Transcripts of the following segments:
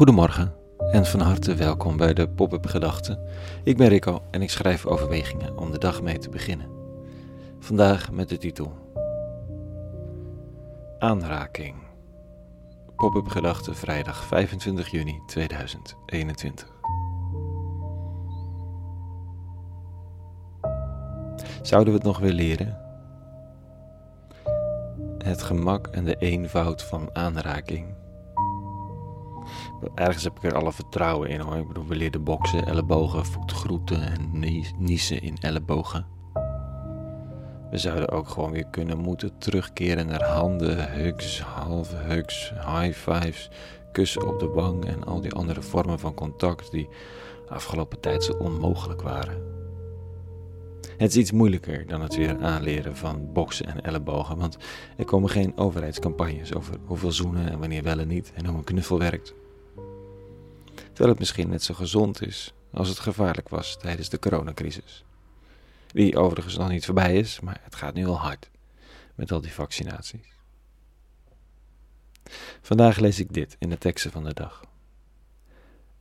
Goedemorgen en van harte welkom bij de Pop-up Gedachten. Ik ben Rico en ik schrijf overwegingen om de dag mee te beginnen. Vandaag met de titel Aanraking. Pop-up Gedachten vrijdag 25 juni 2021. Zouden we het nog weer leren? Het gemak en de eenvoud van aanraking ergens heb ik er alle vertrouwen in hoor. Ik bedoel, we leerden boksen, ellebogen, voetgroeten en niezen in ellebogen. We zouden ook gewoon weer kunnen moeten terugkeren naar handen, hugs, halve hugs, high fives, kussen op de wang en al die andere vormen van contact die afgelopen tijd zo onmogelijk waren. Het is iets moeilijker dan het weer aanleren van boksen en ellebogen, want er komen geen overheidscampagnes over hoeveel zoenen en wanneer wel en niet en hoe een knuffel werkt terwijl het misschien net zo gezond is als het gevaarlijk was tijdens de coronacrisis. Die overigens nog niet voorbij is, maar het gaat nu al hard met al die vaccinaties. Vandaag lees ik dit in de teksten van de dag.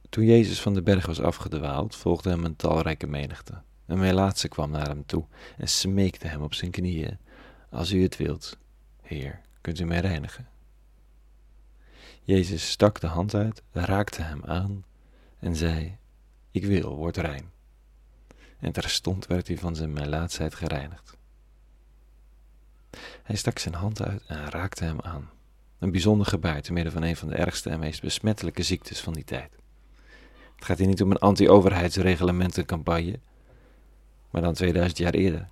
Toen Jezus van de berg was afgedwaald, volgde hem een talrijke menigte. Een melaatse kwam naar hem toe en smeekte hem op zijn knieën: Als u het wilt, Heer, kunt u mij reinigen. Jezus stak de hand uit, raakte hem aan en zei: Ik wil, word rein. En terstond werd hij van zijn melaatsheid gereinigd. Hij stak zijn hand uit en raakte hem aan. Een bijzonder gebaar te midden van een van de ergste en meest besmettelijke ziektes van die tijd. Het gaat hier niet om een anti-overheidsreglementencampagne, maar dan 2000 jaar eerder.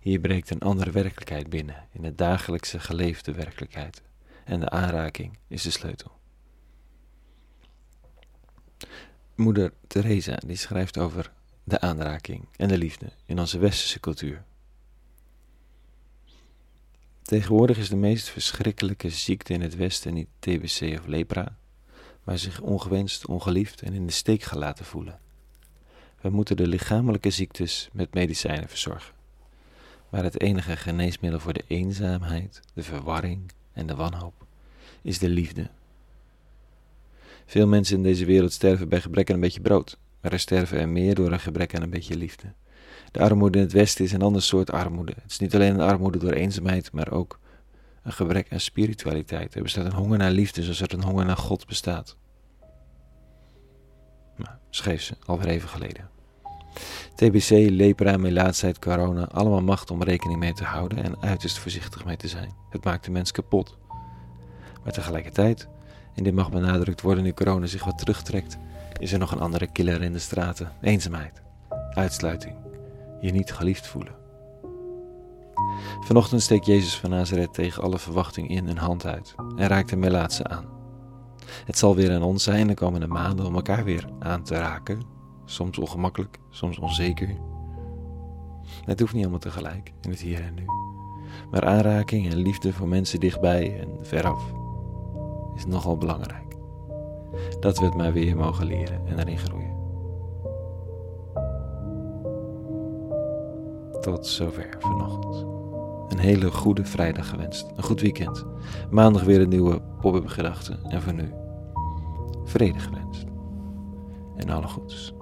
Hier breekt een andere werkelijkheid binnen, in de dagelijkse geleefde werkelijkheid. En de aanraking is de sleutel. Moeder Teresa die schrijft over de aanraking en de liefde in onze westerse cultuur. Tegenwoordig is de meest verschrikkelijke ziekte in het Westen niet TBC of lepra, maar zich ongewenst, ongeliefd en in de steek gelaten voelen. We moeten de lichamelijke ziektes met medicijnen verzorgen. Maar het enige geneesmiddel voor de eenzaamheid, de verwarring en de wanhoop is de liefde veel mensen in deze wereld sterven bij gebrek aan een beetje brood, maar er sterven er meer door een gebrek aan een beetje liefde. De armoede in het Westen is een ander soort armoede. Het is niet alleen een armoede door eenzaamheid, maar ook een gebrek aan spiritualiteit. Er bestaat een honger naar liefde, zoals er een honger naar God bestaat. Nou, schreef ze alweer even geleden. TBC, lepra, melaatsheid, corona, allemaal macht om rekening mee te houden en uiterst voorzichtig mee te zijn. Het maakt de mens kapot. Maar tegelijkertijd en dit mag benadrukt worden nu corona zich wat terugtrekt, is er nog een andere killer in de straten: eenzaamheid, uitsluiting, je niet geliefd voelen. Vanochtend steekt Jezus van Nazareth tegen alle verwachting in een hand uit. En raakt de Melaatse aan. Het zal weer aan ons zijn de komende maanden om elkaar weer aan te raken, soms ongemakkelijk, soms onzeker. Het hoeft niet allemaal tegelijk in het hier en nu, maar aanraking en liefde voor mensen dichtbij en veraf is nogal belangrijk. Dat we het maar weer mogen leren en erin groeien. Tot zover vanochtend. Een hele goede vrijdag gewenst. Een goed weekend. Maandag weer een nieuwe pop-up gedachten. En voor nu, vrede gewenst. En alle goeds.